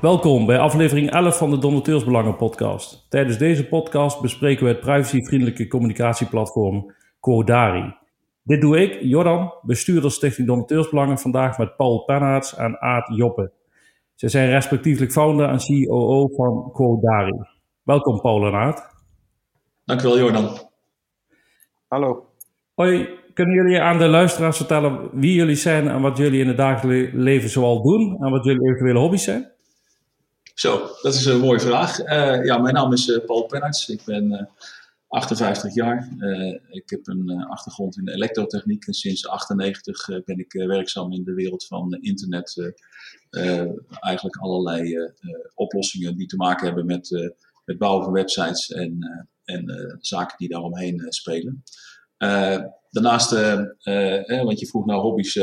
Welkom bij aflevering 11 van de Donateursbelangen podcast. Tijdens deze podcast bespreken we het privacyvriendelijke communicatieplatform Quodari. Dit doe ik, Jordan, bestuurder Stichting Donateursbelangen, vandaag met Paul Pennaerts en Aad Joppe. Zij zijn respectievelijk founder en COO van Quodari. Welkom Paul en Aad. Dankjewel Jordan. Hallo. Hoi, kunnen jullie aan de luisteraars vertellen wie jullie zijn en wat jullie in het dagelijks leven zoal doen en wat jullie eventuele hobby's zijn? Zo, dat is een mooie vraag. Uh, ja, mijn naam is uh, Paul Pennerts. Ik ben uh, 58 jaar. ik heb een achtergrond in de elektrotechniek en sinds 98 ben ik werkzaam in de wereld van internet. eigenlijk allerlei oplossingen die te maken hebben met het bouwen van websites en, en zaken die daaromheen spelen. daarnaast, want je vroeg naar hobby's,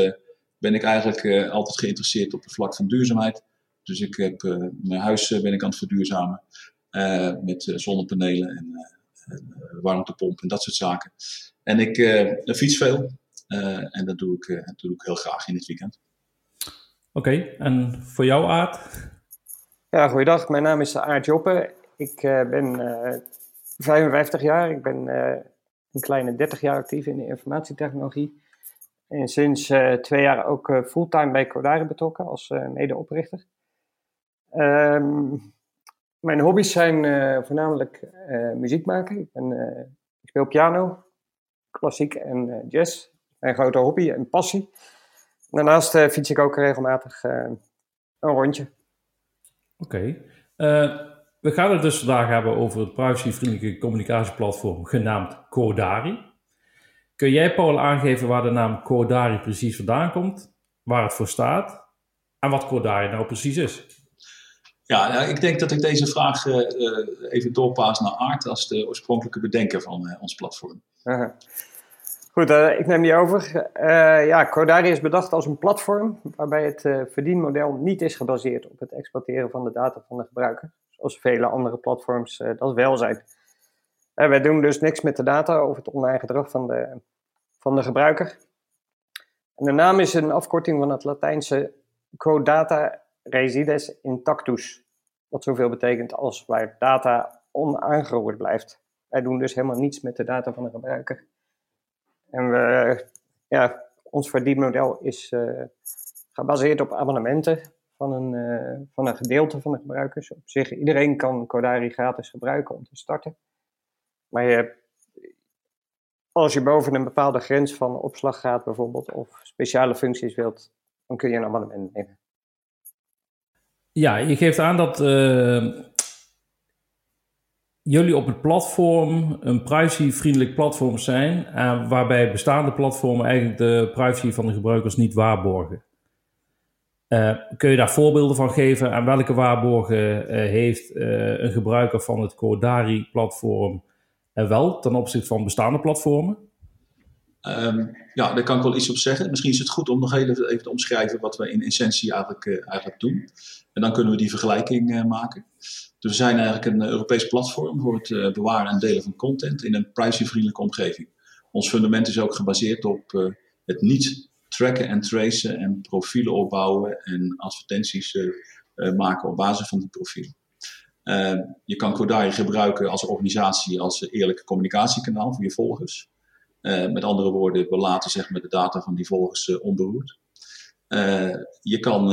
ben ik eigenlijk altijd geïnteresseerd op het vlak van duurzaamheid. Dus ik heb uh, mijn huis uh, ben ik aan het verduurzamen uh, met zonnepanelen en warmtepomp en dat soort zaken. En ik fiets veel en dat doe, ik, dat doe ik heel graag in het weekend. Oké, okay, en voor jou Aard? Ja, goeiedag. Mijn naam is Aard Joppe. Ik ben 55 jaar. Ik ben een kleine 30 jaar actief in de informatietechnologie. En sinds twee jaar ook fulltime bij Codare betrokken als medeoprichter. Um, mijn hobby's zijn uh, voornamelijk uh, muziek maken. Ik, ben, uh, ik, speel piano, klassiek en jazz. Mijn grote hobby en passie. Daarnaast fiets ik ook regelmatig een rondje. Oké. We gaan het dus vandaag hebben over het privacyvriendelijke communicatieplatform genaamd Codari. Kun jij, Paul, aangeven waar de naam Codari precies vandaan komt, waar het voor staat en wat Codari nou precies is? Ja, nou, ik denk dat ik deze vraag uh, even doorpaas naar Aart als de oorspronkelijke bedenker van uh, ons platform. Goed, ik neem die over. ja, Codari is bedacht als een platform waarbij het verdienmodel niet is gebaseerd op het exploiteren van de data van de gebruiker, zoals vele andere platforms dat wel zijn. wij doen dus niks met de data over het online gedrag van de, van de gebruiker. En de naam is een afkorting van het Latijnse codata resides intactus. Wat zoveel betekent als waar data onaangeroerd blijft. Wij doen dus helemaal niets met de data van de gebruiker. En we, ja, ons verdienmodel is uh, gebaseerd op abonnementen van een, uh, van een gedeelte van de gebruikers. Op zich, iedereen kan Codari gratis gebruiken om te starten. Maar je, als je boven een bepaalde grens van opslag gaat bijvoorbeeld, of speciale functies wilt, dan kun je een abonnement nemen. Ja, je geeft aan dat uh, jullie op het platform een privacyvriendelijk platform zijn, uh, waarbij bestaande platformen eigenlijk de privacy van de gebruikers niet waarborgen. Uh, kun je daar voorbeelden van geven? En welke waarborgen heeft een gebruiker van het Codari-platform wel ten opzichte van bestaande platformen? Um, ja, daar kan ik wel iets op zeggen. Misschien is het goed om nog even, even te omschrijven wat we in essentie eigenlijk, uh, eigenlijk doen. En dan kunnen we die vergelijking uh, maken. Dus we zijn eigenlijk een Europees platform voor het bewaren en delen van content in een privacyvriendelijke omgeving. Ons fundament is ook gebaseerd op het niet tracken en tracen en profielen opbouwen en advertenties maken op basis van die profielen. je kan Codari gebruiken als organisatie, als eerlijke communicatiekanaal voor je volgers. Uh, met andere woorden, we laten zeg maar, de data van die volgers uh, onberoerd. Uh, je kan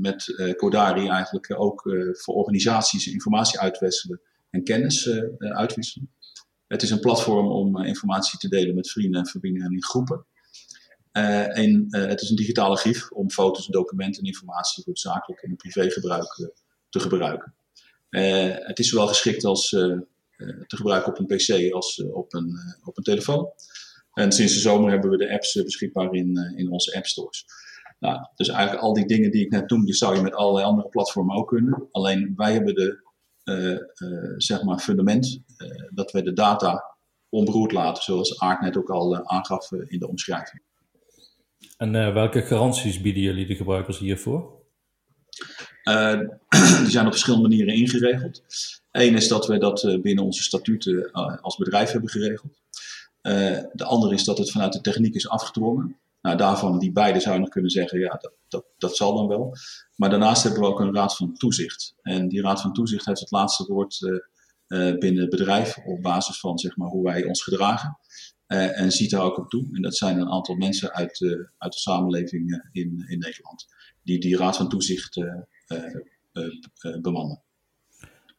met Codari eigenlijk ook voor organisaties informatie uitwisselen en kennis uitwisselen. Het is een platform om informatie te delen met vrienden en verbindingen in groepen. en het is een digitale grief om foto's, documenten en informatie voor het zakelijk en privégebruik te gebruiken. het is zowel geschikt als te gebruiken op een PC als op, een, op een telefoon. En sinds de zomer hebben we de apps eh, beschikbaar in, eh, in onze app stores. Nou, dus eigenlijk al die dingen die ik net noemde, zou je met allerlei andere platformen ook kunnen. Alleen wij hebben de uh, uh, zeg maar fundament uh, dat wij de data onberoerd laten, zoals Aart net ook al aangaf in de omschrijving. En welke garanties bieden jullie de gebruikers hiervoor? die zijn op verschillende manieren ingeregeld. Eén is dat we dat binnen onze statuten als bedrijf hebben geregeld. Uh, de andere is dat het vanuit de techniek is afgedwongen. Nou, daarvan die beide zou nog kunnen zeggen, ja, dat, dat, dat zal dan wel. Maar daarnaast hebben we ook een raad van toezicht. En die raad van toezicht heeft het laatste woord binnen het bedrijf op basis van zeg maar, hoe wij ons gedragen. en ziet daar ook op toe. En dat zijn een aantal mensen uit, uit de samenleving in, in Nederland. Die die raad van toezicht bemannen.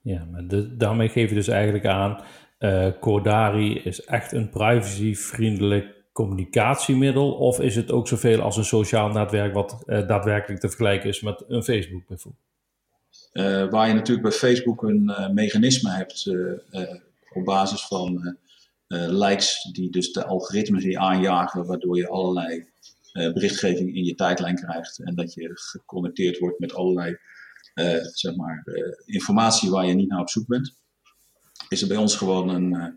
Ja, maar daarmee geef je dus eigenlijk aan, uh, Cordari is echt een privacyvriendelijk communicatiemiddel? Of is het ook zoveel als een sociaal netwerk wat uh, daadwerkelijk te vergelijken is met een Facebook bijvoorbeeld? Uh, waar je natuurlijk bij Facebook een mechanisme hebt op basis van likes die dus de algoritmes die aanjagen, waardoor je allerlei berichtgeving in je tijdlijn krijgt en dat je geconnecteerd wordt met allerlei zeg maar, informatie waar je niet naar op zoek bent is er bij ons gewoon een, eh,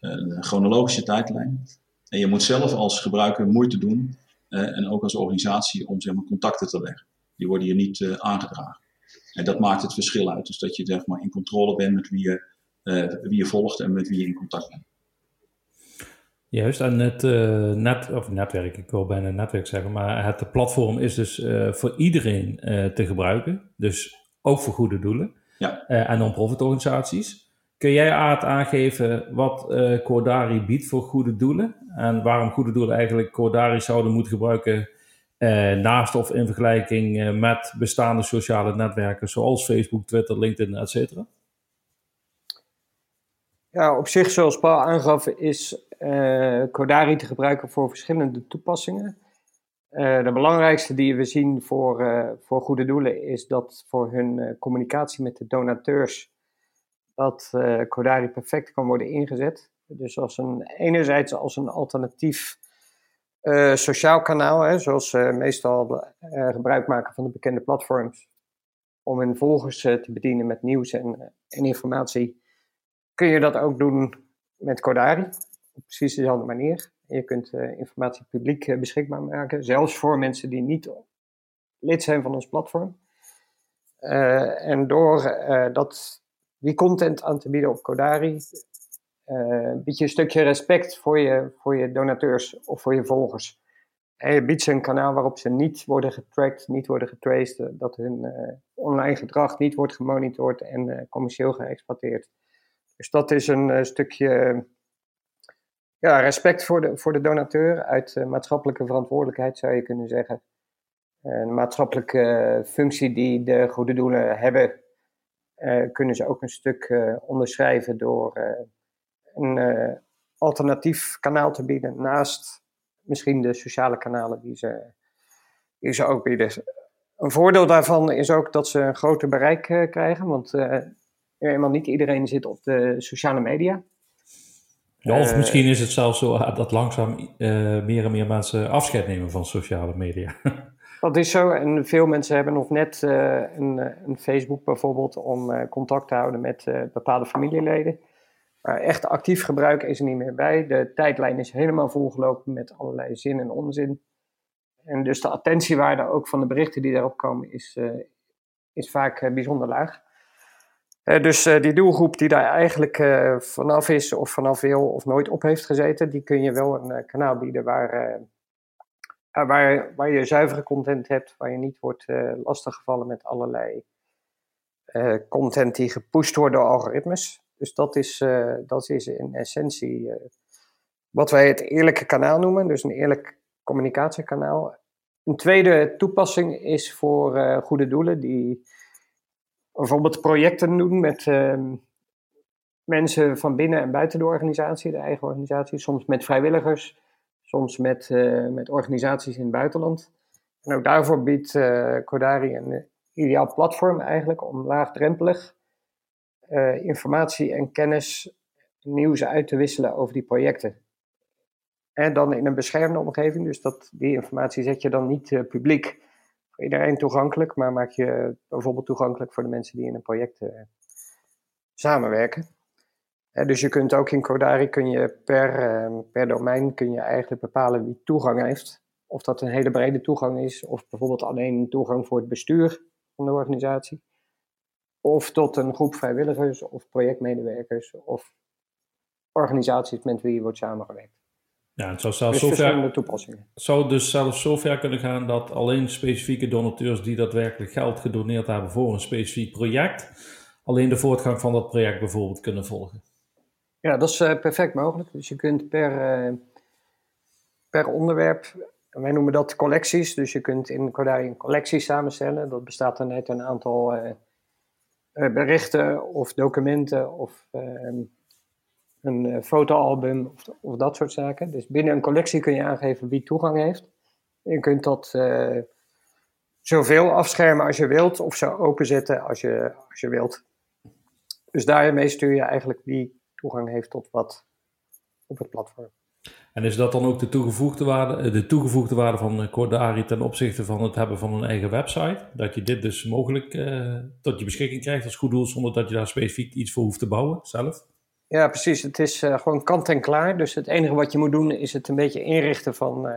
een chronologische tijdlijn. En je moet zelf als gebruiker moeite doen eh, en ook als organisatie om zeg maar, contacten te leggen. Die worden je niet uh, aangedragen. En dat maakt het verschil uit. Dus dat je zeg maar, in controle bent met wie je, wie je volgt en met wie je in contact bent. Juist, en het net, of netwerk, ik wil bijna netwerk zeggen, maar het platform is dus voor iedereen te gebruiken. Dus ook voor goede doelen ja. en non-profit organisaties. Kun jij Aad aangeven wat uh, Cordari biedt voor goede doelen? En waarom goede doelen eigenlijk Cordari zouden moeten gebruiken uh, naast of in vergelijking uh, met bestaande sociale netwerken zoals Facebook, Twitter, LinkedIn, etc.? Ja, op zich, zoals Paul aangaf, is Cordari te gebruiken voor verschillende toepassingen. de belangrijkste die we zien voor, voor goede doelen is dat voor hun communicatie met de donateurs dat uh, perfect kan worden ingezet. Dus als een, enerzijds als een alternatief uh, sociaal kanaal, hè, zoals ze meestal uh, gebruik maken van de bekende platforms, om hun volgers te bedienen met nieuws en, en, informatie, kun je dat ook doen met Codari. Op precies dezelfde manier. Je kunt informatie publiek beschikbaar maken, zelfs voor mensen die niet lid zijn van ons platform. en door dat die content aan te bieden op Codari. Uh, bied je een stukje respect voor je, voor je donateurs of voor je volgers. En je biedt ze een kanaal waarop ze niet worden getracked, niet worden getraced, dat hun uh, online gedrag niet wordt gemonitord en commercieel geëxploiteerd. Dus dat is een stukje ja, respect voor de, voor de donateur uit maatschappelijke verantwoordelijkheid zou je kunnen zeggen. Een maatschappelijke functie die de goede doelen hebben kunnen ze ook een stuk uh, onderschrijven door uh, een alternatief kanaal te bieden naast misschien de sociale kanalen die ze, die ze ook bieden. Een voordeel daarvan is ook dat ze een groter bereik krijgen, want helemaal niet iedereen zit op de sociale media. Ja, of misschien is het zelfs zo dat langzaam meer en meer mensen afscheid nemen van sociale media. Dat is zo. En veel mensen hebben nog net uh, een, eh, een, Facebook bijvoorbeeld om uh, contact te houden met bepaalde familieleden. Maar echt actief gebruik is er niet meer bij. De tijdlijn is helemaal volgelopen met allerlei zin en onzin. En dus de attentiewaarde ook van de berichten die daarop komen is, is vaak bijzonder laag. dus die doelgroep die daar eigenlijk vanaf is of vanaf veel of nooit op heeft gezeten, die kun je wel een kanaal bieden waar waar, waar je zuivere content hebt, waar je niet wordt uh, lastiggevallen met allerlei uh, content die gepusht wordt door algoritmes. Dus dat is, uh, dat is in essentie wat wij het eerlijke kanaal noemen, dus een eerlijk communicatiekanaal. Een tweede toepassing is voor goede doelen die bijvoorbeeld projecten doen met ehm, mensen van binnen en buiten de organisatie, de eigen organisatie, soms met vrijwilligers soms met, uh, met organisaties in het buitenland. En ook daarvoor biedt Codari een ideaal platform eigenlijk om laagdrempelig uh, informatie en kennis, nieuws uit te wisselen over die projecten. En dan in een beschermde omgeving, dus dat, die informatie zet je dan niet publiek voor iedereen toegankelijk, maar maak je bijvoorbeeld toegankelijk voor de mensen die in een project samenwerken dus je kunt ook in Codari kun je per, ehm, per domein kun je eigenlijk bepalen wie toegang heeft. Of dat een hele brede toegang is, of bijvoorbeeld alleen toegang voor het bestuur van de organisatie. Of tot een groep vrijwilligers of projectmedewerkers of organisaties met wie je wordt samengewerkt. Ja, het zou zelfs zover, toepassingen. Zou dus zelfs zover kunnen gaan dat alleen specifieke donateurs die daadwerkelijk geld gedoneerd hebben voor een specifiek project, alleen de voortgang van dat project bijvoorbeeld kunnen volgen. Ja, dat is uh, perfect mogelijk. Dus je kunt per, uh, per onderwerp, wij noemen dat collecties, dus je kunt in Cordari een collectie samenstellen. Dat bestaat dan uit een aantal uh, berichten of documenten of ehm, een fotoalbum of, of, dat soort zaken. Dus binnen een collectie kun je aangeven wie toegang heeft. Je kunt dat zoveel afschermen als je wilt of zo openzetten als je, als je wilt. Dus daarmee stuur je eigenlijk wie toegang heeft tot wat op het platform. En is dat dan ook de toegevoegde waarde, eh, de toegevoegde waarde van eh, Cordari ten opzichte van het hebben van een eigen website? Dat je dit dus mogelijk uh, tot je beschikking krijgt als goed doel, zonder dat je daar specifiek iets voor hoeft te bouwen zelf? Ja, precies. Het is gewoon kant en klaar. Dus het enige wat je moet doen is het een beetje inrichten van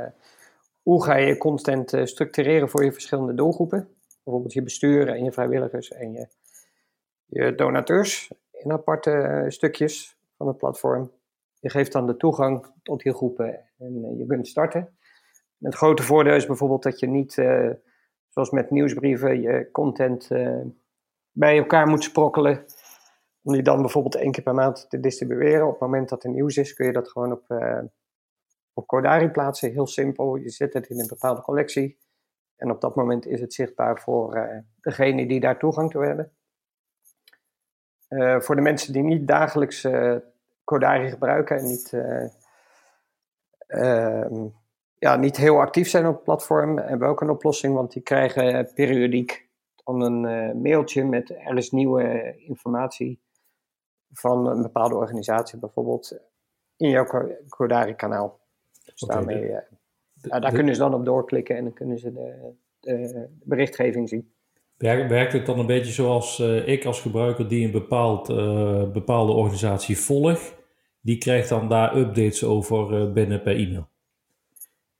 hoe ga je content structureren voor je verschillende doelgroepen. Bijvoorbeeld je bestuur en je vrijwilligers en je, je donateurs in aparte stukjes van het platform. Je geeft dan de toegang tot die groepen en eh, je kunt starten. Het grote voordeel is bijvoorbeeld dat je niet, uh, zoals met nieuwsbrieven, je content bij elkaar moet sprokkelen. Om die dan bijvoorbeeld één keer per maand te distribueren. Op het moment dat er nieuws is, kun je dat gewoon op, uh, op Cordari plaatsen. Heel simpel. Je zet het in een bepaalde collectie. En op dat moment is het zichtbaar voor degene die daar toegang toe hebben. Voor de mensen die niet dagelijks Codari gebruiken en niet, uh, ja, niet heel actief zijn op het platform, hebben we ook een oplossing, want die krijgen periodiek dan een uh, mailtje met er is nieuwe informatie van een bepaalde organisatie bijvoorbeeld in jouw Codari-kanaal. Dus daarmee, daar kunnen ze dan op doorklikken en dan kunnen ze de, de berichtgeving zien. Werkt het dan een beetje zoals uh, ik als gebruiker die een bepaald, uh, bepaalde organisatie volg, die krijgt dan daar updates over uh, binnen per e-mail.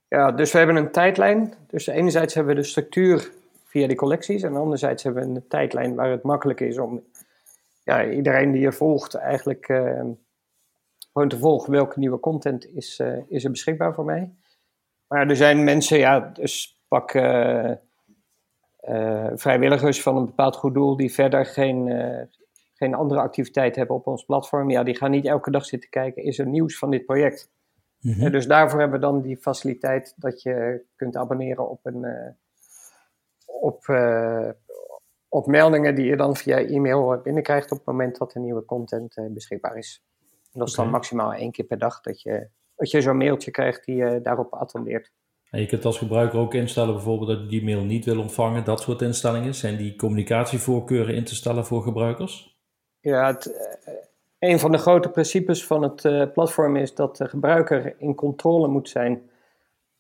Ja, dus we hebben een tijdlijn. Dus enerzijds hebben we de structuur via die collecties en anderzijds hebben we een tijdlijn waar het makkelijk is om ja, iedereen die je volgt eigenlijk gewoon te volgen welke nieuwe content is, is er beschikbaar voor mij. Maar er zijn mensen, ja, dus pak vrijwilligers van een bepaald goed doel die verder geen, geen andere activiteit hebben op ons platform, ja, die gaan niet elke dag zitten kijken, is er nieuws van dit project? Mm dus daarvoor hebben we dan die faciliteit dat je kunt abonneren op, een, op, op meldingen die je dan via e-mail binnenkrijgt op het moment dat er nieuwe content beschikbaar is. En dat is dan maximaal één keer per dag dat je, dat je zo'n mailtje krijgt die je daarop attendeert. En je kunt als gebruiker ook instellen bijvoorbeeld dat je die mail niet wil ontvangen, dat soort instellingen. Zijn die communicatievoorkeuren in te stellen voor gebruikers? Ja, het, eh, een van de grote principes van het uh, platform is dat de gebruiker in controle moet zijn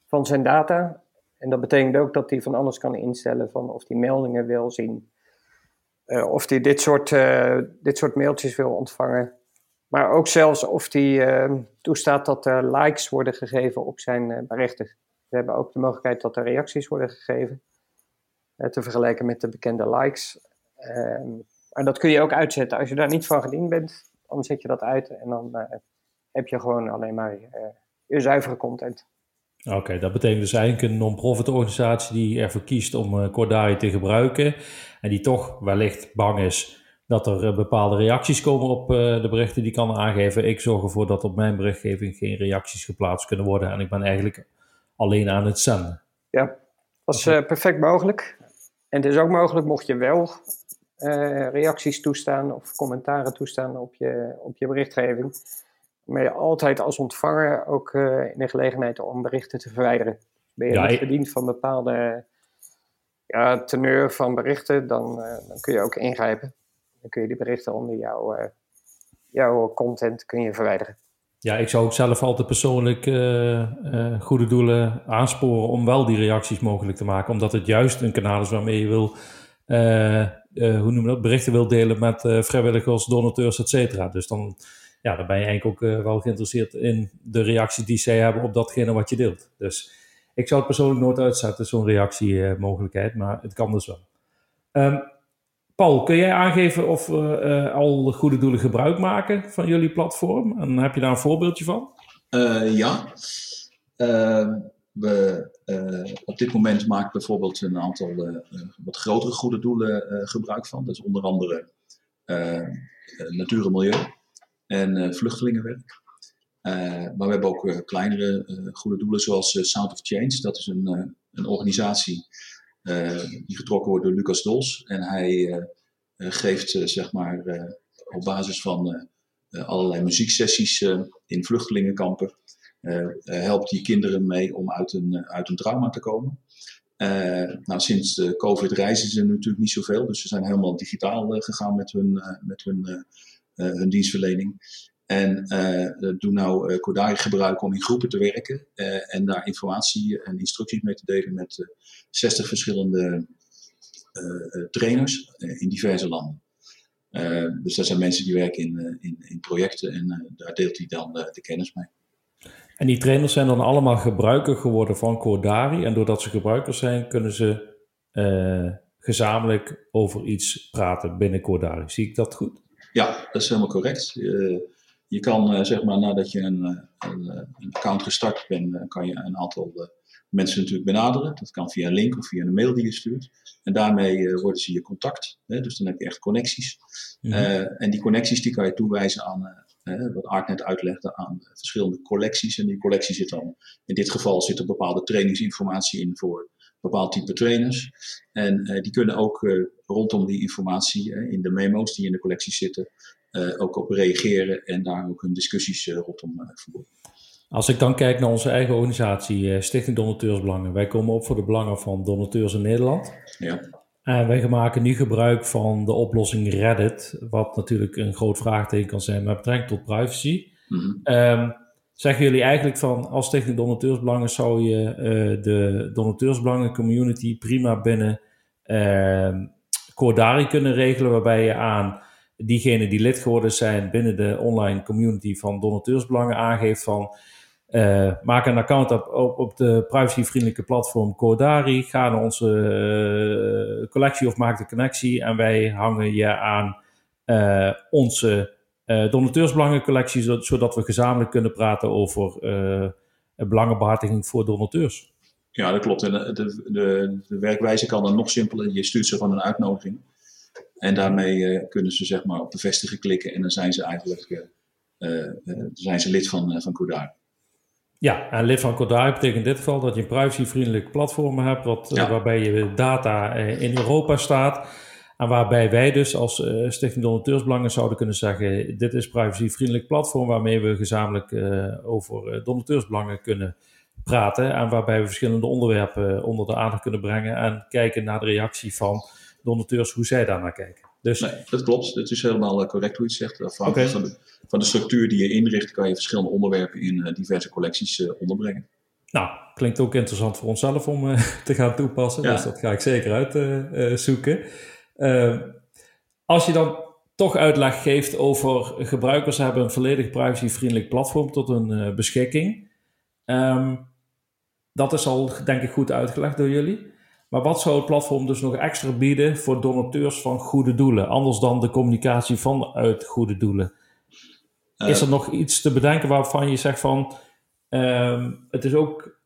van zijn data. En dat betekent ook dat hij van alles kan instellen van of hij meldingen wil zien, uh, of hij dit soort, dit soort mailtjes wil ontvangen. Maar ook zelfs of hij toestaat dat er likes worden gegeven op zijn berichten. We hebben ook de mogelijkheid dat er reacties worden gegeven. te vergelijken met de bekende likes. Ehm, maar dat kun je ook uitzetten. Als je daar niet van gediend bent, dan zet je dat uit en dan uh, heb je gewoon alleen maar je zuivere content. Oké, dat betekent dus eigenlijk een non-profit organisatie die ervoor kiest om Cordari te gebruiken en die toch wellicht bang is dat er bepaalde reacties komen op de berichten die kan aangeven. Ik zorg ervoor dat op mijn berichtgeving geen reacties geplaatst kunnen worden en ik ben eigenlijk alleen aan het zenden. Ja, dat is perfect mogelijk. En het is ook mogelijk mocht je wel uh, reacties toestaan of commentaren toestaan op je, op je berichtgeving. Maar je altijd als ontvanger ook uh, in de gelegenheid om berichten te verwijderen. Ben je ja, niet gediend van bepaalde ja, teneur van berichten, dan, dan kun je ook ingrijpen. Dan kun je die berichten onder jouw, jouw content kun je verwijderen. Ja, ik zou ook zelf altijd persoonlijk goede doelen aansporen om wel die reacties mogelijk te maken. Omdat het juist een kanaal is waarmee je wil uh, hoe noem je dat, berichten wil delen met vrijwilligers, donateurs, et cetera. Dus dan, ja, dan ben je eigenlijk ook wel geïnteresseerd in de reactie die zij hebben op datgene wat je deelt. Dus ik zou het persoonlijk nooit uitzetten, zo'n reactiemogelijkheid, maar het kan dus wel. Um, Paul, kun jij aangeven of we al goede doelen gebruik maken van jullie platform? En heb je daar een voorbeeldje van? ja. we, op dit moment maken bijvoorbeeld een aantal wat grotere goede doelen gebruik van. Is onder andere natuur en milieu en vluchtelingenwerk. maar we hebben ook kleinere goede doelen zoals Sound of Change. Dat is een, een organisatie die getrokken wordt door Lucas Dols. En hij geeft zeg maar op basis van allerlei muzieksessies in vluchtelingenkampen. helpt die kinderen mee om uit een, uit een trauma te komen. nou, sinds de COVID reizen ze natuurlijk niet zoveel, dus ze zijn helemaal digitaal gegaan met hun, met hun, hun dienstverlening. En doen nou uh, Kodai gebruiken om in groepen te werken en daar informatie en instructies mee te delen met 60 verschillende trainers in diverse landen. Uh, dus dat zijn mensen die werken in, uh, in, in, projecten en uh, daar deelt hij dan de kennis mee. En die trainers zijn dan allemaal gebruiker geworden van Codari. En doordat ze gebruikers zijn, kunnen ze gezamenlijk over iets praten binnen Codari. Zie ik dat goed? Ja, dat is helemaal correct. Je kan zeg maar nadat je een, een, een account gestart bent, kan je een aantal mensen natuurlijk benaderen. Dat kan via een link of via een mail die je stuurt. En daarmee worden ze je contact. Hè? Dus dan heb je echt connecties. Eh, en die connecties die kan je toewijzen aan, wat Art net uitlegde, aan verschillende collecties. En die collectie zit dan, in dit geval zit er bepaalde trainingsinformatie in voor bepaald type trainers. En die kunnen ook rondom die informatie in de memo's die in de collectie zitten, ook op reageren en daar ook hun discussies rondom voeren. Als ik dan kijk naar onze eigen organisatie, eh, Stichting Donateursbelangen. Wij komen op voor de belangen van donateurs in Nederland. Ja. En wij maken nu gebruik van de oplossing Reddit, wat natuurlijk een groot vraagteken kan zijn met betrekking tot privacy. Mm zeggen jullie eigenlijk van als Stichting Donateursbelangen zou je uh, de donateursbelangen community prima binnen uh, Cordari kunnen regelen, waarbij je aan diegenen die lid geworden zijn binnen de online community van donateursbelangen aangeeft van uh, maak een account op, op, de privacyvriendelijke platform Codari. Ga naar onze uh, collectie of maak de connectie. En wij hangen je aan uh, onze donateursbelangencollectie, zodat we gezamenlijk kunnen praten over belangenbehartiging voor donateurs. Ja, dat klopt. En de, de, de, werkwijze kan dan nog simpeler. Je stuurt ze van een uitnodiging. En daarmee kunnen ze zeg maar op bevestigen klikken en dan zijn ze eigenlijk zijn ze lid van, van. Ja, en lid van Kodai betekent in dit geval dat je een privacyvriendelijk platform hebt, wat, eh, waarbij je data eh, in Europa staat. En waarbij wij dus als uh, Stichting Donateursbelangen zouden kunnen zeggen: dit is een privacyvriendelijk platform waarmee we gezamenlijk uh, over donateursbelangen kunnen praten. En waarbij we verschillende onderwerpen onder de aandacht kunnen brengen en kijken naar de reactie van donateurs, hoe zij daar naar kijken. Dus... Nee, dat klopt. Dat is helemaal correct hoe je het zegt. Afhankelijk van de van de structuur die je inricht, kan je verschillende onderwerpen in uh, diverse collecties uh, onderbrengen. Nou, klinkt ook interessant voor onszelf om uh, te gaan toepassen. Dus dat ga ik zeker uitzoeken. Ehm, als je dan toch uitleg geeft over gebruikers hebben een volledig privacyvriendelijk platform tot hun beschikking. Um, dat is al denk ik goed uitgelegd door jullie. Maar wat zou het platform dus nog extra bieden voor donateurs van goede doelen? Anders dan de communicatie vanuit goede doelen. Is er eh, nog iets te bedenken waarvan je zegt van ehm, het is ook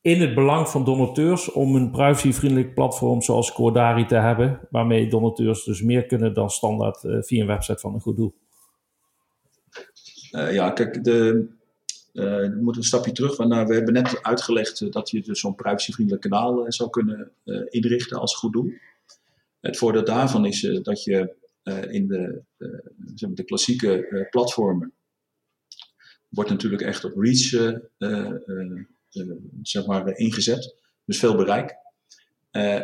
in het belang van donateurs om een privacyvriendelijk platform zoals Cordari te hebben, waarmee donateurs dus meer kunnen dan standaard uh, via een website van een goed doel? Uh, ja, kijk, de, we moeten een stapje terug. Want nou, we hebben net uitgelegd dat je dus zo'n privacyvriendelijk kanaal zou kunnen inrichten als goed doel. Het voordeel daarvan is dat je in de, zeg maar de klassieke platformen wordt natuurlijk echt op reach eh, eh, eh, zeg maar, ingezet. Dus veel bereik.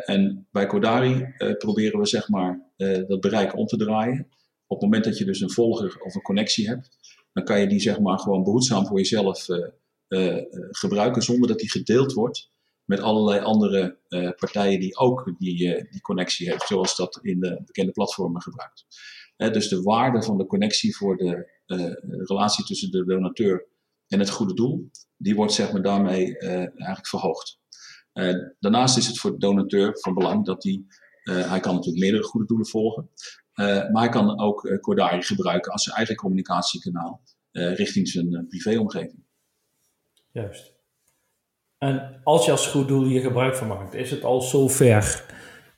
en bij Codari proberen we zeg maar, dat bereik om te draaien. Op het moment dat je dus een volger of een connectie hebt, dan kan je die zeg maar, gewoon behoedzaam voor jezelf gebruiken zonder dat die gedeeld wordt met allerlei andere partijen die ook die, die connectie hebben, zoals dat in de bekende platformen gebruikt. dus de waarde van de connectie voor de relatie tussen de donateur en het goede doel, die wordt zeg maar daarmee eigenlijk verhoogd. Daarnaast is het voor de donateur van belang dat hij, hij kan natuurlijk meerdere goede doelen volgen, maar hij kan ook Cordari gebruiken als zijn eigen communicatiekanaal richting zijn privéomgeving. Juist. En als je als goed doel hier gebruik van maakt, is het al zover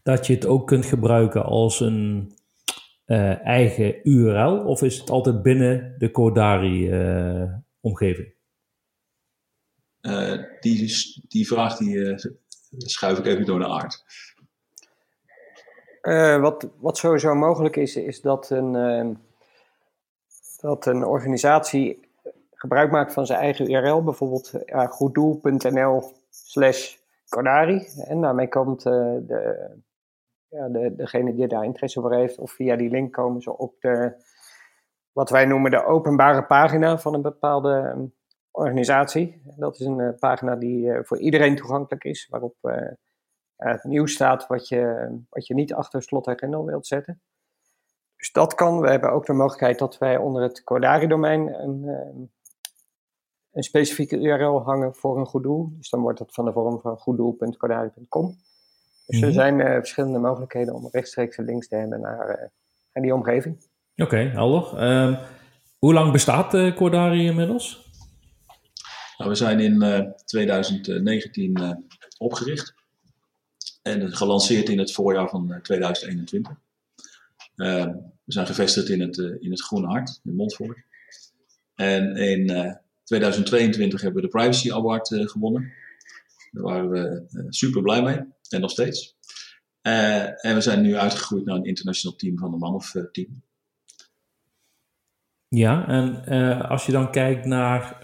dat je het ook kunt gebruiken als een uh, eigen URL of is het altijd binnen de Codari-omgeving? Uh, uh, die, die vraag die, schuif ik even door naar Aard. Wat, wat sowieso mogelijk is, is dat een, dat een organisatie gebruik maakt van zijn eigen URL, bijvoorbeeld uh, goeddoel.nl slash Codari. En daarmee komt de, ja, de, degene die daar interesse voor heeft, of via die link komen ze op de, wat wij noemen de openbare pagina van een bepaalde ehm, organisatie. Dat is een pagina die voor iedereen toegankelijk is, waarop het nieuws staat wat je, wat je niet achter slot en grendel wilt zetten. Dus dat kan. We hebben ook de mogelijkheid dat wij onder het Codari-domein een, ehm, een specifieke URL hangen voor een goed doel. Dus dan wordt dat van de vorm van goeddoel.codari.com. Dus er mhm. zijn uh, verschillende mogelijkheden om rechtstreeks links te hebben naar, uh, naar die omgeving. Oké, okay, helder. Um, hoe lang bestaat uh, Cordari inmiddels? Nou, we zijn in 2019 opgericht en gelanceerd in het voorjaar van 2021. Ehm, we zijn gevestigd in het, in het Groene Hart in Montfort. En in 2022 hebben we de Privacy Award gewonnen. Daar waren we super blij mee. En nog steeds. En we zijn nu uitgegroeid naar een internationaal team van een man of tien. Ja, en als je dan kijkt naar,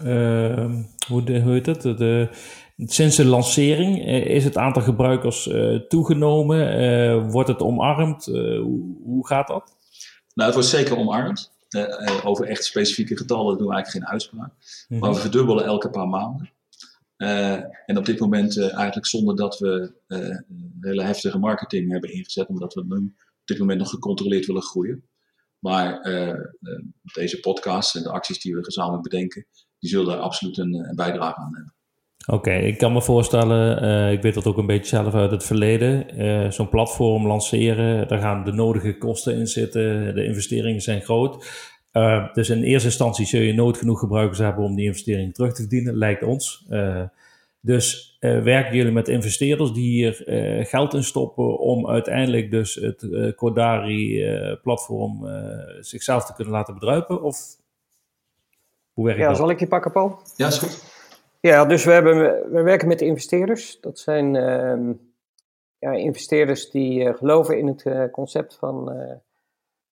hoe, de, hoe heet het, de, sinds de lancering, is het aantal gebruikers toegenomen? wordt het omarmd? Hoe, hoe, gaat dat? Nou, het wordt zeker omarmd. over echt specifieke getallen doen we eigenlijk geen uitspraak. Maar we mhm. verdubbelen elke paar maanden. Uh, en op dit moment uh, eigenlijk zonder dat we uh, hele heftige marketing hebben ingezet, omdat we nu op dit moment nog gecontroleerd willen groeien. Maar deze podcast en de acties die we gezamenlijk bedenken, die zullen daar absoluut een, een bijdrage aan hebben. Oké, ik kan me voorstellen, ik weet dat ook een beetje zelf uit het verleden, zo'n platform lanceren, daar gaan de nodige kosten in zitten, de investeringen zijn groot. Uh, dus in eerste instantie zul je nooit genoeg gebruikers hebben om die investering terug te verdienen, lijkt ons. Uh, dus uh, werken jullie met investeerders die hier geld in stoppen om uiteindelijk dus het Codari-platform zichzelf te kunnen laten bedruipen? Of hoe werkt ja, dat? zal ik je pakken, Paul? Ja, is goed. Ja, dus we, hebben, we werken met investeerders. Dat zijn ehm, ja, investeerders die geloven in het concept van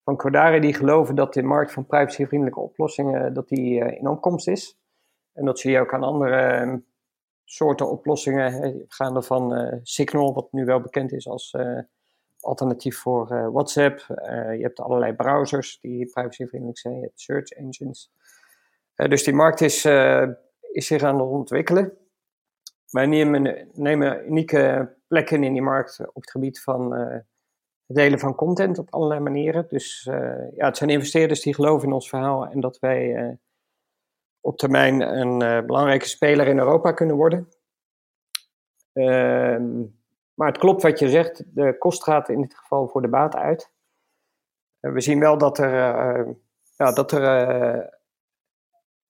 van Cordari die geloven dat de markt van privacyvriendelijke oplossingen dat die, in opkomst is. En dat zie je ook aan andere ehm, soorten oplossingen, gaande van Signal, wat nu wel bekend is als alternatief voor WhatsApp. je hebt allerlei browsers die privacyvriendelijk zijn, je hebt search engines. dus die markt is, is zich aan het ontwikkelen. Wij nemen, nemen unieke plekken in die markt op het gebied van het delen van content op allerlei manieren. Dus uh, ja, het zijn investeerders die geloven in ons verhaal en dat wij uh, op termijn een belangrijke speler in Europa kunnen worden. Ehm, maar het klopt wat je zegt, de kost gaat in dit geval voor de baat uit. we zien wel dat er, ja, dat er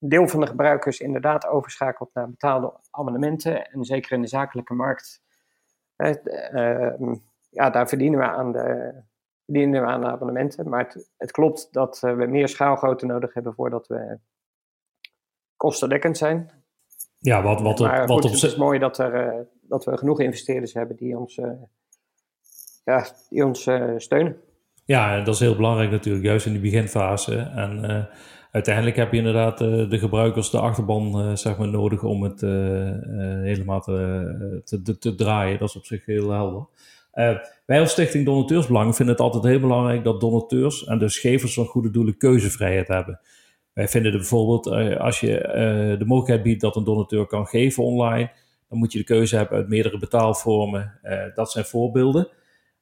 een deel van de gebruikers inderdaad overschakelt naar betaalde abonnementen. En zeker in de zakelijke markt ehm, ja, daar verdienen we aan de, verdienen we aan de abonnementen. Maar het, het klopt dat eh, we meer schaalgrootte nodig hebben voordat we kostendekkend zijn. Ja, wat, wat, maar wat op Het is mooi dat, er, uh, dat we genoeg investeerders hebben die ons, ja, die ons steunen. Ja, dat is heel belangrijk natuurlijk, juist in die beginfase. En uiteindelijk heb je inderdaad de gebruikers, de achterban zeg maar, nodig om het helemaal te, te, draaien. Dat is op zich heel helder. Wij als Stichting Donateursbelang vinden het altijd heel belangrijk dat donateurs en dus gevers van goede doelen keuzevrijheid hebben. Wij vinden er bijvoorbeeld, als je de mogelijkheid biedt dat een donateur kan geven online, dan moet je de keuze hebben uit meerdere betaalvormen. dat zijn voorbeelden.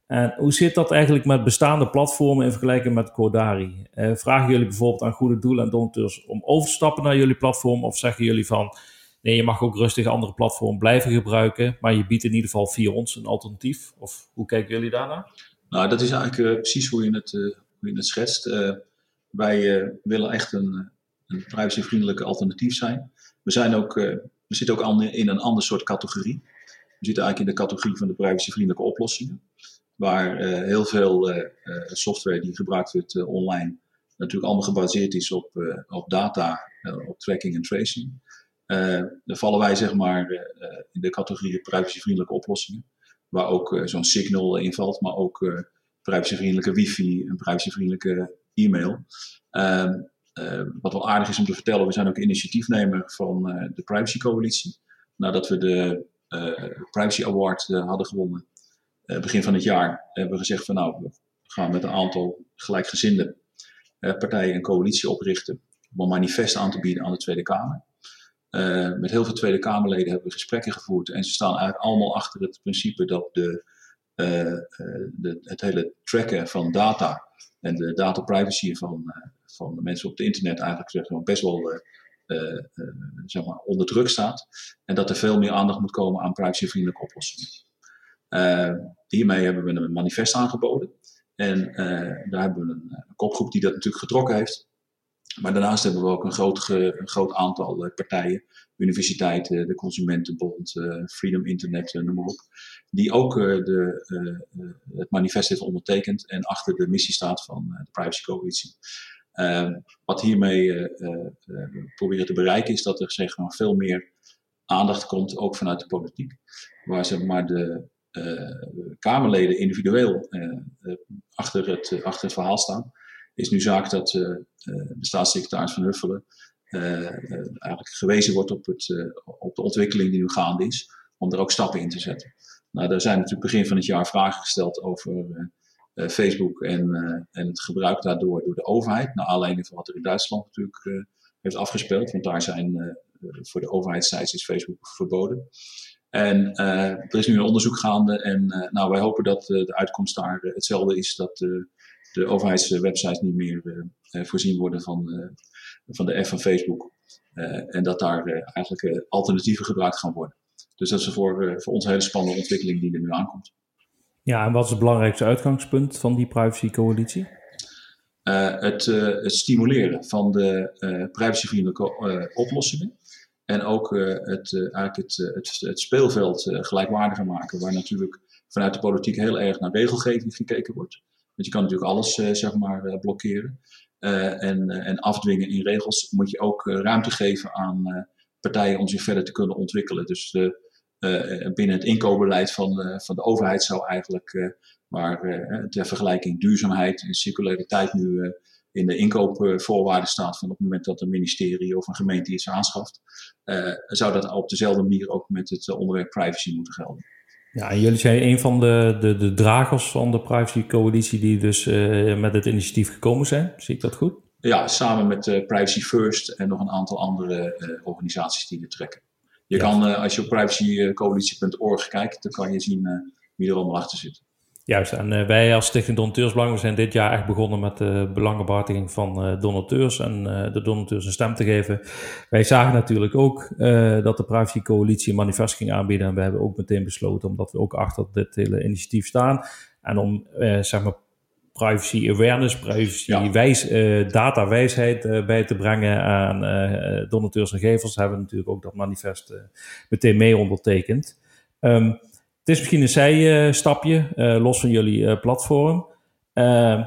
En hoe zit dat eigenlijk met bestaande platformen in vergelijking met Codari? vragen jullie bijvoorbeeld aan goede doelen en donateurs om over te stappen naar jullie platform? Of zeggen jullie van, Nee, je mag ook rustig andere platformen blijven gebruiken, maar je biedt in ieder geval via ons een alternatief. Of hoe kijken jullie daarnaar? Nou, dat is eigenlijk uh, precies hoe je het, uh, hoe je het schetst. Uh, wij willen echt een, een privacyvriendelijke alternatief zijn. We zijn ook we zitten ook in een ander soort categorie. We zitten eigenlijk in de categorie van de privacyvriendelijke oplossingen. Waar heel veel software die gebruikt wordt online natuurlijk allemaal gebaseerd is op, op data, op tracking en tracing. dan vallen wij zeg maar in de categorie privacyvriendelijke oplossingen. Waar ook zo'n Signal in valt, maar ook privacyvriendelijke wifi en privacyvriendelijke e-mail. Ehm, eh, wat wel aardig is om te vertellen, we zijn ook initiatiefnemer van de Privacy Coalitie. Nadat we de uh, Privacy Award hadden gewonnen begin van het jaar, hebben we gezegd van nou, we gaan met een aantal gelijkgezinde partijen een coalitie oprichten om een manifest aan te bieden aan de Tweede Kamer. met heel veel Tweede Kamerleden hebben we gesprekken gevoerd en ze staan eigenlijk allemaal achter het principe dat de, het hele tracken van data en de data privacy van, van de mensen op het internet eigenlijk zeg best wel uh, uh, zeg maar onder druk staat. En dat er veel meer aandacht moet komen aan privacyvriendelijke oplossingen. Hiermee hebben we een manifest aangeboden. En daar hebben we een, een, kopgroep die dat natuurlijk getrokken heeft. Maar daarnaast hebben we ook een groot, een groot aantal partijen, universiteiten, de Consumentenbond, Freedom Internet, noem maar op, die ook de, het manifest heeft ondertekend en achter de missie staat van de Privacy Coalitie. Ehm, wat hiermee proberen te bereiken is dat er zeg maar, veel meer aandacht komt, ook vanuit de politiek. Waar zeg maar, de Kamerleden individueel achter, het, achter het verhaal staan. Is nu zaak dat de staatssecretaris van Huffelen eigenlijk gewezen wordt op, het, op de ontwikkeling die nu gaande is, om er ook stappen in te zetten. Nou, er zijn natuurlijk begin van het jaar vragen gesteld over eh, Facebook en, eh, en het gebruik daardoor door de overheid. Naar aanleiding van wat er in Duitsland natuurlijk eh, heeft afgespeeld. Want daar zijn voor de overheidssites is Facebook verboden. En er is nu een onderzoek gaande en nou, wij hopen dat de uitkomst daar hetzelfde is. Dat de overheidswebsites niet meer voorzien worden van, van de app van Facebook. en dat daar eigenlijk alternatieven gebruikt gaan worden. Dus dat is voor, voor ons een hele spannende ontwikkeling die er nu aankomt. Ja, en wat is het belangrijkste uitgangspunt van die privacycoalitie? Uh, het, uh, het, stimuleren van de uh, privacyvriendelijke oplossingen. En ook het, eigenlijk het, het, het, speelveld gelijkwaardiger maken, waar natuurlijk vanuit de politiek heel erg naar regelgeving gekeken wordt. Want je kan natuurlijk alles zeg maar, blokkeren. en, en afdwingen in regels moet je ook ruimte geven aan partijen om zich verder te kunnen ontwikkelen. Dus binnen het inkoopbeleid van, van de overheid zou eigenlijk, uh, waar ter vergelijking duurzaamheid en circulariteit nu in de inkoopvoorwaarden staat van op het moment dat een ministerie of een gemeente iets aanschaft, zou dat op dezelfde manier ook met het onderwerp privacy moeten gelden. Ja, en jullie zijn een van de, de, de dragers van de privacy coalitie die dus met het initiatief gekomen zijn. Zie ik dat goed? Ja, samen met Privacy First en nog een aantal andere organisaties die er trekken. Je kan, als je op privacycoalitie.org kijkt, dan kan je zien wie er allemaal achter zit. Juist, en uh, wij als Stichting Donateursbelang zijn dit jaar echt begonnen met de belangenbehartiging van donateurs en de donateurs een stem te geven. Wij zagen natuurlijk ook dat de privacycoalitie een manifest ging aanbieden en we hebben ook meteen besloten, omdat we ook achter dit hele initiatief staan en om zeg maar privacy awareness, privacy ja. wijs, uh, data wijsheid uh, bij te brengen aan donateurs en gevers, hebben we natuurlijk ook dat manifest meteen mee ondertekend. Um, het is misschien een zijstapje, los van jullie platform. Ehm,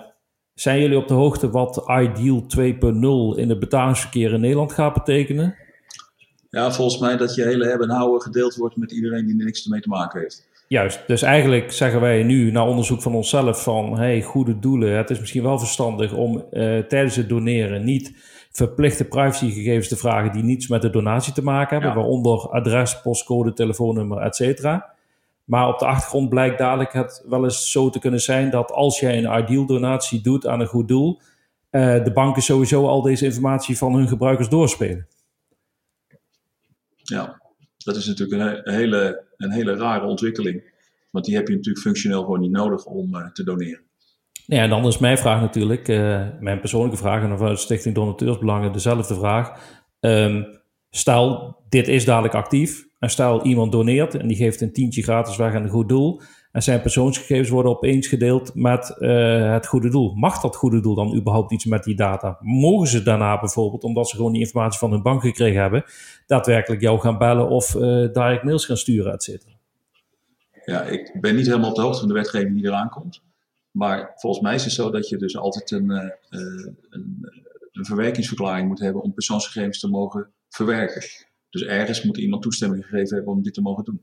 zijn jullie op de hoogte wat Ideal 2.0 in het betalingsverkeer in Nederland gaat betekenen? Ja, volgens mij dat je hele hebben en houden gedeeld wordt met iedereen die er niks mee te maken heeft. Juist, dus eigenlijk zeggen wij nu na onderzoek van onszelf van hey, goede doelen. Het is misschien wel verstandig om uh, tijdens het doneren niet verplichte privacygegevens te vragen die niets met de donatie te maken hebben, waaronder adres, postcode, telefoonnummer, et cetera. Maar op de achtergrond blijkt dadelijk het wel eens zo te kunnen zijn dat als jij een ideal donatie doet aan een goed doel, uh, de banken sowieso al deze informatie van hun gebruikers doorspelen. Ja, dat is natuurlijk een hele, een hele rare ontwikkeling. Want die heb je natuurlijk functioneel gewoon niet nodig om uh, te doneren. Ja, en dan is mijn vraag natuurlijk, uh, mijn persoonlijke vraag en vanuit Stichting Donateursbelangen dezelfde vraag. Um, stel, dit is dadelijk actief en stel iemand doneert en die geeft een tientje gratis weg aan een goed doel. En zijn persoonsgegevens worden opeens gedeeld met uh, het goede doel. Mag dat goede doel dan überhaupt iets met die data? Mogen ze daarna bijvoorbeeld, omdat ze gewoon die informatie van hun bank gekregen hebben, daadwerkelijk jou gaan bellen of uh, direct mails gaan sturen, et cetera? Ja, ik ben niet helemaal op de hoogte van de wetgeving die eraan komt. Maar volgens mij is het zo dat je dus altijd een, uh, een, een verwerkingsverklaring moet hebben om persoonsgegevens te mogen verwerken. Dus ergens moet iemand toestemming gegeven hebben om dit te mogen doen.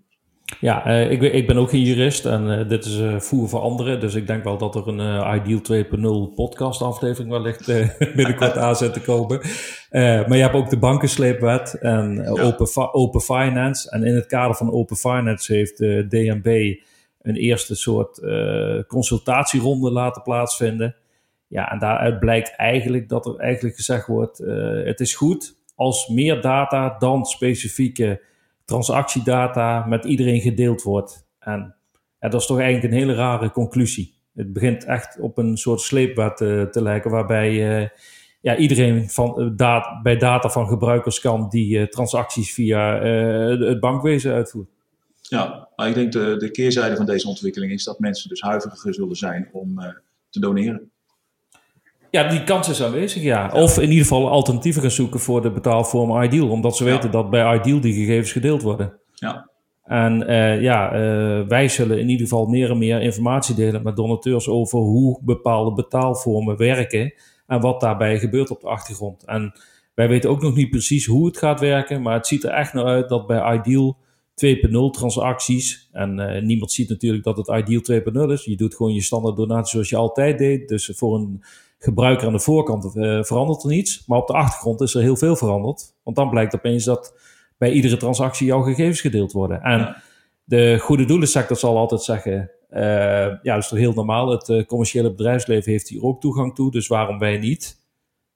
Ja, uh, ik, ik, ben ook geen jurist en uh, dit is uh, voer voor anderen. Dus ik denk wel dat er een Ideal 2.0 podcast aflevering wellicht binnenkort aan zit te komen. maar je hebt ook de bankensleepwet en open, open Finance. En in het kader van Open Finance heeft de DNB een eerste soort consultatieronde laten plaatsvinden. Ja, en daaruit blijkt eigenlijk dat er eigenlijk gezegd wordt: het is goed als meer data dan specifieke transactiedata met iedereen gedeeld wordt. En dat is toch eigenlijk een hele rare conclusie. Het begint echt op een soort sleepwet te, eh, te lijken, waarbij uh, ja, iedereen van, dat, bij data van gebruikers kan die transacties via het bankwezen uitvoert. Ja, maar ik denk de, de keerzijde van deze ontwikkeling is dat mensen dus huiveriger zullen zijn om te doneren. Ja, die kans is aanwezig, ja. Of in ieder geval alternatieven gaan zoeken voor de betaalvorm Ideal. Omdat ze weten dat bij Ideal die gegevens gedeeld worden. Ja. En uh, ja, uh, wij zullen in ieder geval meer en meer informatie delen met donateurs over hoe bepaalde betaalvormen werken en wat daarbij gebeurt op de achtergrond. En wij weten ook nog niet precies hoe het gaat werken, maar het ziet er echt naar uit dat bij Ideal 2.0 transacties, en uh, niemand ziet natuurlijk dat het Ideal 2.0 is, je doet gewoon je standaard donatie zoals je altijd deed. Dus voor een gebruiker aan de voorkant uh, verandert er niets. Maar op de achtergrond is er heel veel veranderd. Want dan blijkt opeens dat bij iedere transactie jouw gegevens gedeeld worden. En de goede doelensector zal altijd zeggen... Uh, ja, dat is toch heel normaal. Het uh, commerciële bedrijfsleven heeft hier ook toegang toe. Dus waarom wij niet?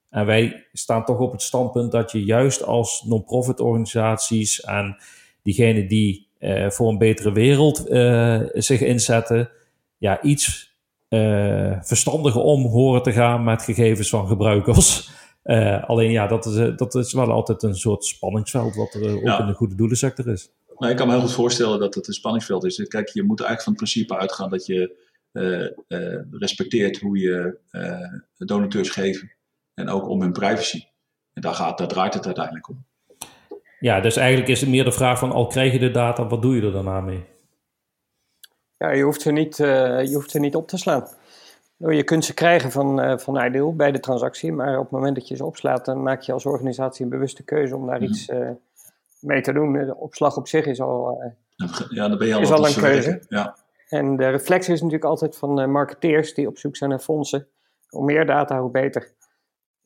En wij staan toch op het standpunt dat je juist als non-profit organisaties... en diegenen die voor een betere wereld zich inzetten... ja, iets uh, verstandiger om horen te gaan met gegevens van gebruikers. Uh, alleen ja, dat is, uh, dat is wel altijd een soort spanningsveld wat er ook in de goede doelensector is. Nou, ik kan me heel goed voorstellen dat het een spanningsveld is. Kijk, je moet eigenlijk van het principe uitgaan dat je respecteert hoe je donateurs geven. En ook om hun privacy. En daar, gaat, daar draait het uiteindelijk om. Ja, dus eigenlijk is het meer de vraag van al krijg je de data, wat doe je er daarna mee? Ja, je hoeft ze niet, uh, je hoeft ze niet op te slaan. Nou, je kunt ze krijgen van, uh, van Ideal bij de transactie, maar op het moment dat je ze opslaat, dan maak je als organisatie een bewuste keuze om daar mhm. iets uh, mee te doen. De opslag op zich is al, ja, dan ben je al, is al een keuze. Ja. En de reflex is natuurlijk altijd van marketeers die op zoek zijn naar fondsen. Hoe meer data, hoe beter.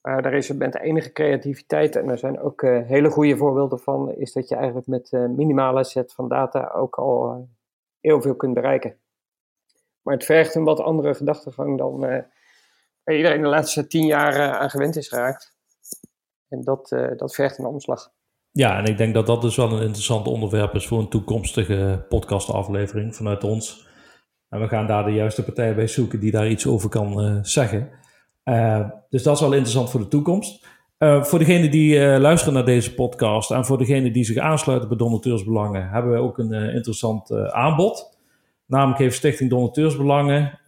Maar daar is met de enige creativiteit, en er zijn ook hele goede voorbeelden van, is dat je eigenlijk met minimale set van data ook al heel veel kunt bereiken. Maar het vergt een wat andere gedachtegang dan uh, waar iedereen de laatste tien jaar uh, aan gewend is geraakt. En dat, uh, dat vergt een omslag. Ja, en ik denk dat dat dus wel een interessant onderwerp is voor een toekomstige podcastaflevering vanuit ons. En we gaan daar de juiste partij bij zoeken die daar iets over kan zeggen. dus dat is wel interessant voor de toekomst. Uh, voor degenen die uh, luisteren naar deze podcast en voor degenen die zich aansluiten bij Donateursbelangen, hebben we ook een uh, interessant aanbod. Namelijk heeft Stichting Donateursbelangen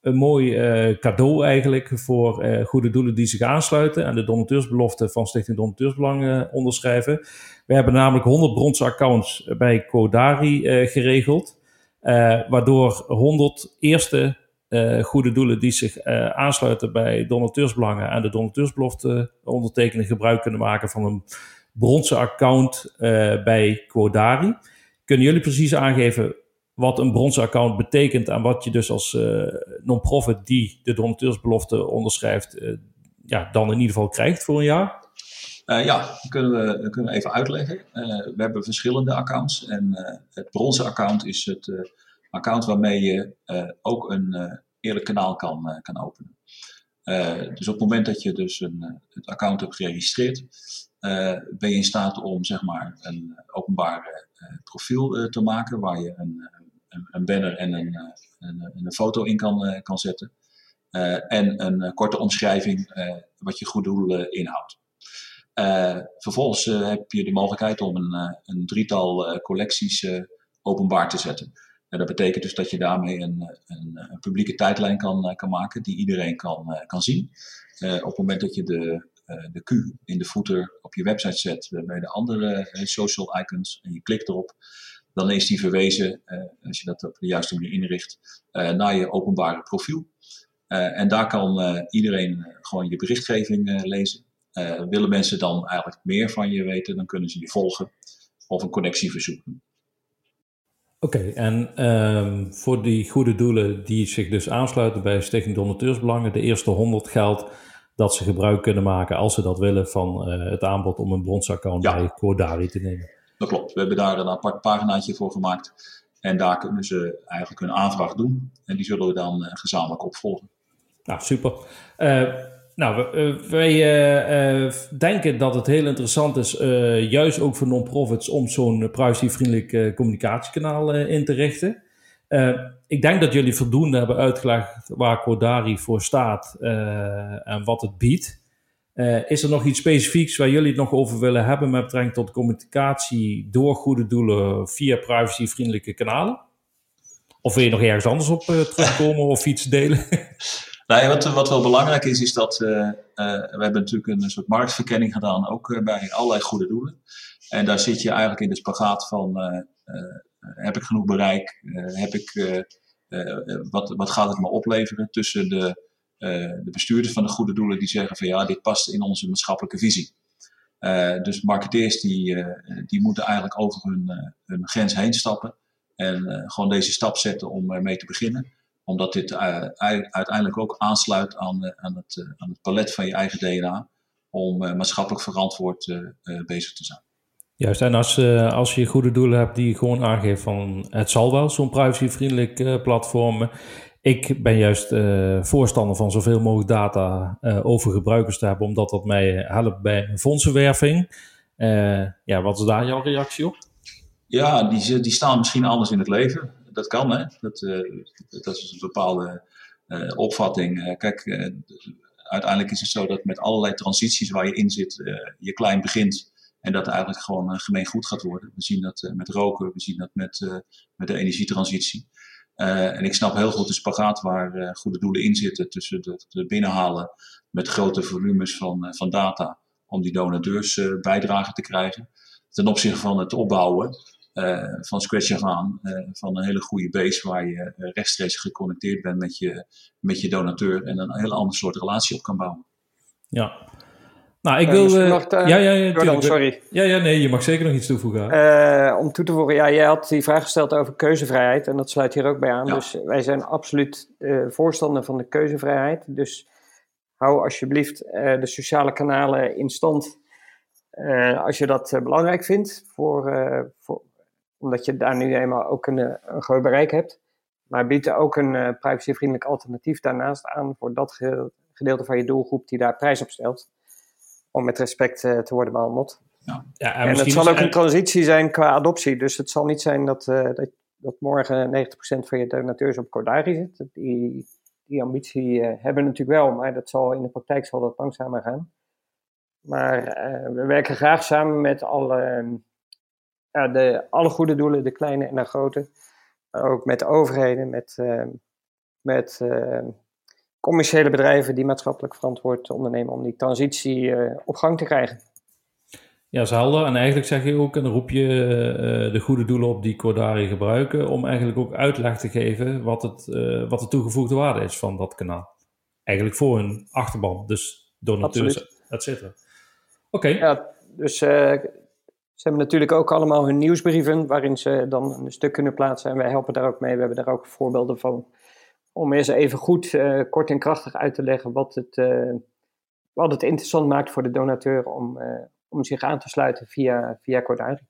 een mooi cadeau eigenlijk voor goede doelen die zich aansluiten en de donateursbelofte van Stichting Donateursbelangen onderschrijven. We hebben namelijk 100 bronzen accounts bij Codari geregeld, waardoor 100 eerste uh, goede doelen die zich uh, aansluiten bij donateursbelangen en de donateursbelofte ondertekenen gebruik kunnen maken van een bronzen account uh, bij Quodari. Kunnen jullie precies aangeven wat een bronzen account betekent en wat je dus als non-profit die de donateursbelofte onderschrijft, ja, dan in ieder geval krijgt voor een jaar? ja, kunnen we, kunnen we even uitleggen. we hebben verschillende accounts en het bronzen account is het account waarmee je uh, ook een uh, eerlijk kanaal kan, uh, kan openen. dus op het moment dat je dus een, het account hebt geregistreerd, ben je in staat om zeg maar, een openbaar profiel te maken waar je een, een, een banner en een, een, een, foto in kan, kan zetten. en een korte omschrijving wat je goed doel inhoudt. vervolgens heb je de mogelijkheid om een, een drietal collecties openbaar te zetten. Dat betekent dus dat je daarmee een, een, publieke tijdlijn kan, kan maken die iedereen kan, kan zien. op het moment dat je de, de Q in de footer op je website zet bij de andere social icons en je klikt erop, dan is die verwezen, als je dat op de juiste manier inricht, naar je openbare profiel. en daar kan iedereen gewoon je berichtgeving lezen. willen mensen dan eigenlijk meer van je weten, dan kunnen ze je volgen of een connectie verzoeken. Oké, en um, voor die goede doelen die zich dus aansluiten bij Stichting Donateursbelangen, de eerste 100 geldt dat ze gebruik kunnen maken, als ze dat willen, van uh, het aanbod om een bronsaccount ja. bij Cordari te nemen. Dat klopt. We hebben daar een apart paginaatje voor gemaakt. En daar kunnen ze eigenlijk hun aanvraag doen. En die zullen we dan uh, gezamenlijk opvolgen. Nou, super. Uh, nou, eh, wij uh, uh, denken dat het heel interessant is, juist ook voor non-profits, om zo'n privacyvriendelijk communicatiekanaal in te richten. ik denk dat jullie voldoende hebben uitgelegd waar Codari voor staat en wat het biedt. is er nog iets specifieks waar jullie het nog over willen hebben met betrekking tot communicatie door goede doelen via privacyvriendelijke kanalen? Of wil je nog ergens anders op terugkomen of iets delen? Nou, wat, wat wel belangrijk is, is dat uh, uh, we hebben natuurlijk een soort marktverkenning gedaan, ook uh, bij allerlei goede doelen. En daar zit je eigenlijk in de spagaat van, heb ik genoeg bereik? heb ik, wat, wat gaat het me opleveren tussen de, de bestuurders van de goede doelen die zeggen van ja, dit past in onze maatschappelijke visie. dus marketeers die, die moeten eigenlijk over hun, hun grens heen stappen en gewoon deze stap zetten om mee te beginnen omdat dit uh, uiteindelijk ook aansluit aan, uh, aan, het, uh, aan het palet van je eigen DNA om maatschappelijk verantwoord bezig te zijn. Juist, en als, als je goede doelen hebt die gewoon aangeven van het zal wel, zo'n privacyvriendelijk platform. Ik ben juist voorstander van zoveel mogelijk data over gebruikers te hebben, omdat dat mij helpt bij fondsenwerving. ja, wat is daar jouw reactie op? Ja, die, die staan misschien anders in het leven dat kan, hè. Dat, uh, dat is een bepaalde uh, opvatting. Uh, kijk, uiteindelijk is het zo dat met allerlei transities waar je in zit, je klein begint. En dat eigenlijk gewoon gemeen goed gaat worden. We zien dat met roken, we zien dat met, met de energietransitie. en ik snap heel goed de spagaat waar goede doelen in zitten tussen het binnenhalen met grote volumes van, van data om die donateurs bijdrage te krijgen. Ten opzichte van het opbouwen van scratch af aan, uh, van een hele goede base waar je uh, rechtstreeks geconnecteerd bent met je, met je donateur en een hele andere soort relatie op kan bouwen. Ja. Nou, ik wil... ja, ja, ja, Jordan, sorry. Ja, ja, nee, je mag zeker nog iets toevoegen. om toe te voegen, ja, jij had die vraag gesteld over keuzevrijheid en dat sluit hier ook bij aan. Ja. Dus wij zijn absoluut voorstander van de keuzevrijheid. Dus hou alsjeblieft de sociale kanalen in stand als je dat belangrijk vindt voor, voor, omdat je daar nu eenmaal ook een, eh, een groot bereik hebt. Maar biedt ook een uh, privacyvriendelijk alternatief daarnaast aan voor dat gedeelte van je doelgroep die daar prijs op stelt. Om met respect uh, te worden behandeld. Ja. Ja, en, het zal ook een transitie zijn qua adoptie. Dus het zal niet zijn dat, uh, dat, dat morgen 90% van je donateurs op Cordari zit. Die, die ambitie hebben we natuurlijk wel, maar dat zal, in de praktijk zal dat langzamer gaan. Maar we werken graag samen met alle ja, de, alle goede doelen, de kleine en de grote. Maar ook met overheden, met, uh, met uh, commerciële bedrijven die maatschappelijk verantwoord ondernemen om die transitie uh, op gang te krijgen. Ja, is helder. En eigenlijk zeg je ook, en dan roep je de goede doelen op die Cordari gebruiken, om eigenlijk ook uitleg te geven wat, het, wat de toegevoegde waarde is van dat kanaal. Eigenlijk voor hun achterban, dus donateurs, et cetera. Oké. Ja, dus ze hebben natuurlijk ook allemaal hun nieuwsbrieven waarin ze dan een stuk kunnen plaatsen. En wij helpen daar ook mee. We hebben daar ook voorbeelden van. Om eens even goed, uh, kort en krachtig uit te leggen wat het, uh, wat het interessant maakt voor de donateur om, uh, om zich aan te sluiten via, via Cordari.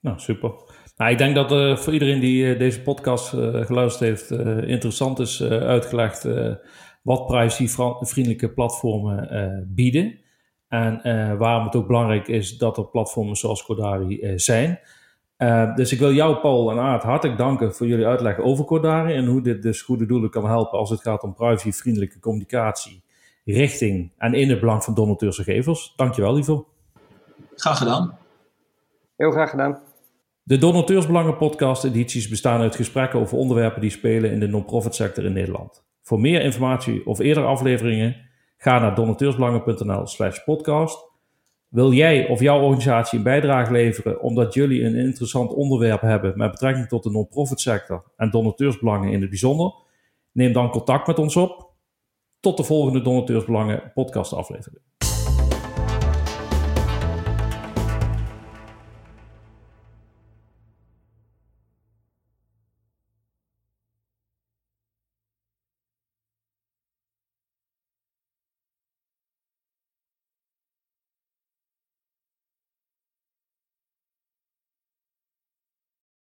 Nou, super. Nou, ik denk dat voor iedereen die deze podcast geluisterd heeft, interessant is uitgelegd wat privacyvriendelijke platformen bieden. En uh, waarom het ook belangrijk is dat er platformen zoals Codari uh, zijn. Uh, dus ik wil jou, Paul en Aart, hartelijk danken voor jullie uitleg over Codari en hoe dit dus goede doelen kan helpen als het gaat om privacyvriendelijke communicatie richting en in het belang van donateurs en gevers. Dankjewel, Ivo. Graag gedaan. Heel graag gedaan. De Donateursbelangen podcast edities bestaan uit gesprekken over onderwerpen die spelen in de non-profit sector in Nederland. Voor meer informatie of eerdere afleveringen ga naar donateursbelangen.nl slash podcast. Wil jij of jouw organisatie een bijdrage leveren omdat jullie een interessant onderwerp hebben met betrekking tot de non-profit sector en donateursbelangen in het bijzonder? Neem dan contact met ons op. Tot de volgende Donateursbelangen podcast aflevering.